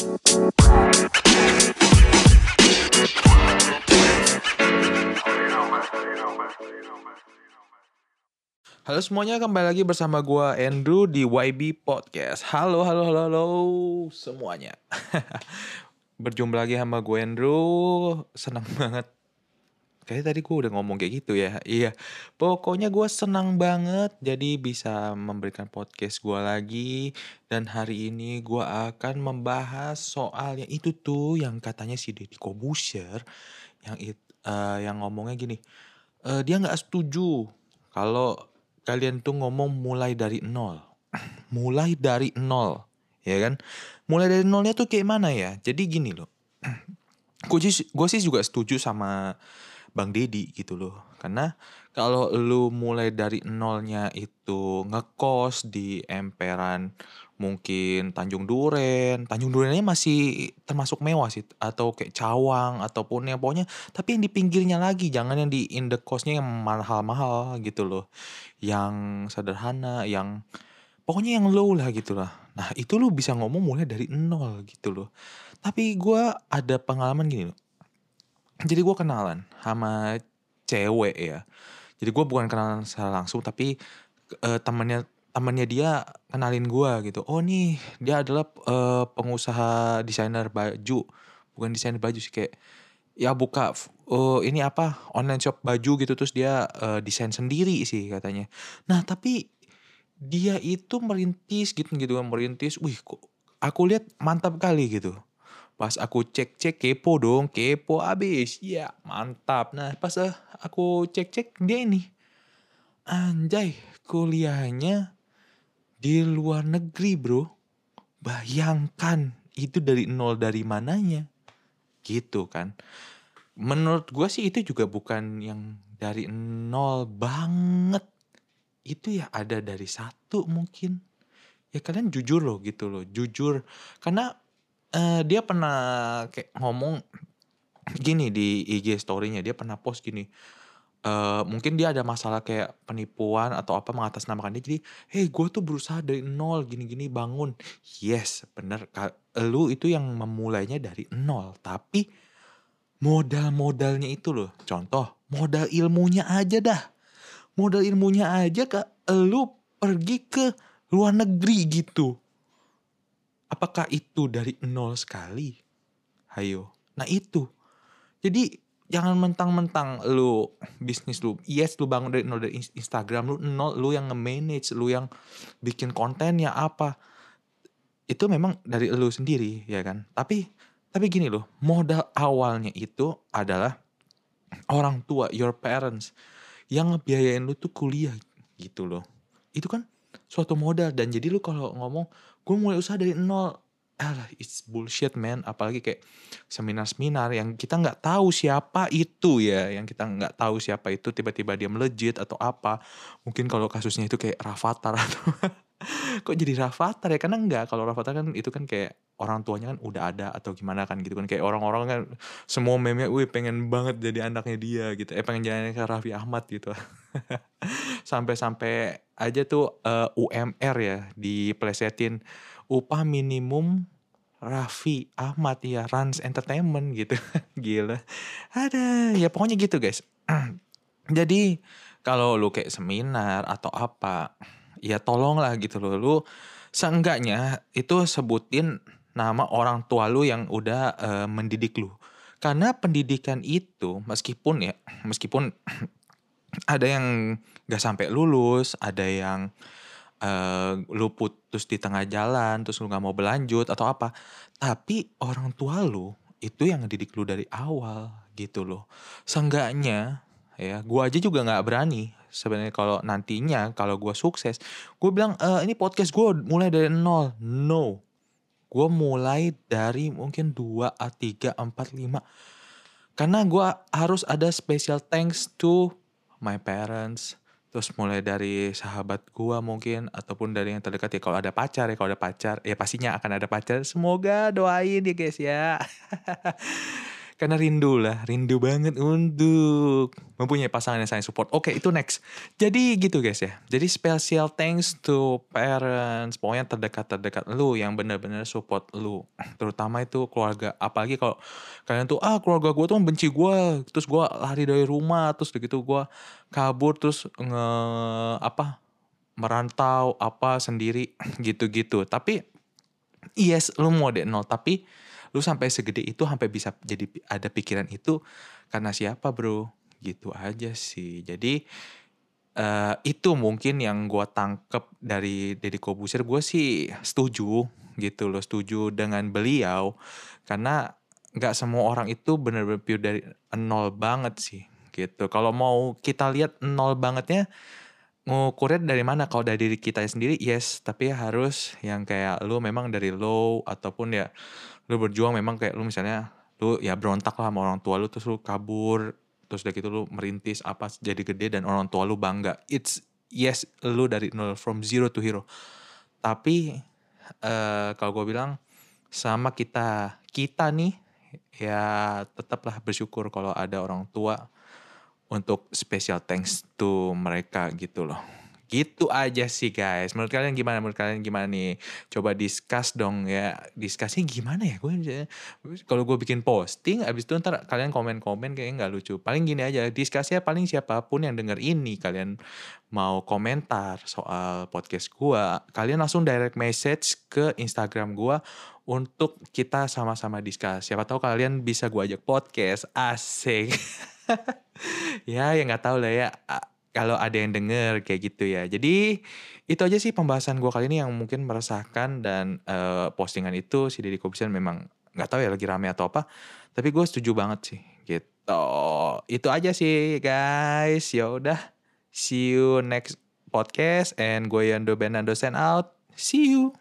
Halo semuanya, kembali lagi bersama gua Andrew di YB Podcast. Halo, halo, halo, halo semuanya. Berjumpa lagi sama gue Andrew. Senang banget. Kayaknya tadi gue udah ngomong kayak gitu ya. Iya, pokoknya gue senang banget jadi bisa memberikan podcast gue lagi. Dan hari ini gue akan membahas soal yang itu tuh yang katanya si Deddy Kobusher yang it, eh, yang ngomongnya gini. eh, dia nggak setuju kalau kalian tuh ngomong mulai dari nol. mulai dari nol, ya kan? Mulai dari nolnya tuh kayak mana ya? Jadi gini loh. gue sih, gue sih juga setuju sama Bang Deddy gitu loh. Karena kalau lu mulai dari nolnya itu ngekos di emperan mungkin Tanjung Duren, Tanjung Durennya masih termasuk mewah sih atau kayak Cawang ataupun yang pokoknya tapi yang di pinggirnya lagi jangan yang di in the cost-nya yang mahal-mahal gitu loh. Yang sederhana, yang pokoknya yang low lah gitu lah. Nah, itu lu bisa ngomong mulai dari nol gitu loh. Tapi gua ada pengalaman gini loh. Jadi gua kenalan sama cewek ya. Jadi gua bukan kenalan secara langsung tapi eh, temennya temennya dia kenalin gua gitu. Oh nih dia adalah eh, pengusaha desainer baju. Bukan desainer baju sih kayak ya buka oh ini apa online shop baju gitu terus dia eh, desain sendiri sih katanya. Nah tapi dia itu merintis gitu gitu kan merintis. Wih kok aku lihat mantap kali gitu. Pas aku cek-cek kepo dong, kepo abis. Ya mantap. Nah pas eh, aku cek-cek dia ini. Anjay kuliahnya di luar negeri bro. Bayangkan itu dari nol dari mananya. Gitu kan. Menurut gue sih itu juga bukan yang dari nol banget. Itu ya ada dari satu mungkin. Ya kalian jujur loh gitu loh. Jujur. Karena eh, dia pernah kayak ngomong gini di IG story-nya. Dia pernah post gini. eh mungkin dia ada masalah kayak penipuan atau apa mengatasnamakan dia. Jadi, hey gue tuh berusaha dari nol gini-gini bangun. Yes bener. Lu itu yang memulainya dari nol. Tapi modal-modalnya itu loh. Contoh, modal ilmunya aja dah. Modal ilmunya aja ke lu pergi ke luar negeri gitu. Apakah itu dari nol sekali? Hayo. Nah itu. Jadi jangan mentang-mentang lu bisnis lu, yes lu bangun dari nol dari ins- Instagram lu nol, lu yang nge-manage, lu yang bikin kontennya apa. Itu memang dari lu sendiri ya kan. Tapi tapi gini loh, modal awalnya itu adalah orang tua, your parents yang ngebiayain lu tuh kuliah gitu loh. Itu kan suatu modal dan jadi lu kalau ngomong gue mulai usaha dari nol. Alah it's bullshit man. Apalagi kayak seminar-seminar yang kita nggak tahu siapa itu ya yang kita nggak tahu siapa itu tiba-tiba dia melejit atau apa. Mungkin kalau kasusnya itu kayak Rafathar atau kok jadi Rafathar ya? Karena enggak kalau Rafathar kan itu kan kayak orang tuanya kan udah ada atau gimana kan gitu kan. Kayak orang-orang kan semua meme wih pengen banget jadi anaknya dia gitu. Eh pengen jadi anaknya Raffi Ahmad gitu sampai-sampai aja tuh eh, UMR ya diplesetin. Upah minimum Raffi Ahmad ya Rans Entertainment gitu. Gila. Ada ya pokoknya gitu guys. Jadi kalau lu kayak seminar atau apa ya tolonglah gitu loh. Lu seenggaknya itu sebutin nama orang tua lu yang udah eh, mendidik lu. Karena pendidikan itu meskipun ya meskipun ada yang gak sampai lulus ada yang eh, lu putus di tengah jalan terus lu nggak mau berlanjut atau apa. Tapi orang tua lu itu yang ngedidik lu dari awal gitu loh. Seenggaknya ya gua aja juga nggak berani sebenarnya kalau nantinya kalau gua sukses gue bilang "Eh, ini podcast gue mulai dari nol. No. Gue mulai dari mungkin 2 a 3 4 5 karena gue harus ada special thanks to my parents terus mulai dari sahabat gua mungkin ataupun dari yang terdekat ya kalau ada pacar ya kalau ada pacar ya pastinya akan ada pacar. Semoga doain ya guys ya karena rindu lah, rindu banget untuk mempunyai pasangan yang saling support. Oke, itu next. Jadi gitu guys ya. Jadi special thanks to parents, pokoknya terdekat-terdekat lu yang benar-benar support lu. Terutama itu keluarga. Apalagi kalau kalian tuh ah keluarga gue tuh benci gue, terus gue lari dari rumah, terus begitu gue kabur, terus nge apa merantau apa sendiri gitu-gitu. Tapi yes, lu mau deh nol, tapi lu sampai segede itu sampai bisa jadi ada pikiran itu karena siapa bro? Gitu aja sih. Jadi uh, itu mungkin yang gue tangkep dari Deddy Kobusir gue sih setuju gitu loh setuju dengan beliau. Karena nggak semua orang itu bener-bener dari nol banget sih gitu. Kalau mau kita lihat nol bangetnya ngukurnya dari mana? Kalau dari diri kita sendiri yes. Tapi harus yang kayak lu memang dari low ataupun ya lu berjuang memang kayak lu misalnya lu ya berontak lah sama orang tua lu terus lu kabur terus udah gitu lu merintis apa jadi gede dan orang tua lu bangga. It's yes lu dari nol from zero to hero. Tapi uh, kalau gue bilang sama kita kita nih ya tetaplah bersyukur kalau ada orang tua untuk special thanks to mereka gitu loh Gitu aja sih guys. Menurut kalian gimana? Menurut kalian gimana nih? Coba discuss dong ya. Discussnya gimana ya? Gue kalau gue bikin posting, abis itu ntar kalian komen-komen kayaknya nggak lucu. Paling gini aja. Discussnya paling siapa pun yang denger ini kalian mau komentar soal podcast gue, kalian langsung direct message ke Instagram gue untuk kita sama-sama discuss. Siapa tahu kalian bisa gue ajak podcast. Asik. ya, ya nggak tahu lah ya kalau ada yang denger kayak gitu ya. Jadi itu aja sih pembahasan gue kali ini yang mungkin meresahkan dan uh, postingan itu si Deddy Kobusier memang nggak tahu ya lagi rame atau apa. Tapi gue setuju banget sih gitu. Itu aja sih guys. Ya udah. See you next podcast and gue Yando Benando send out. See you.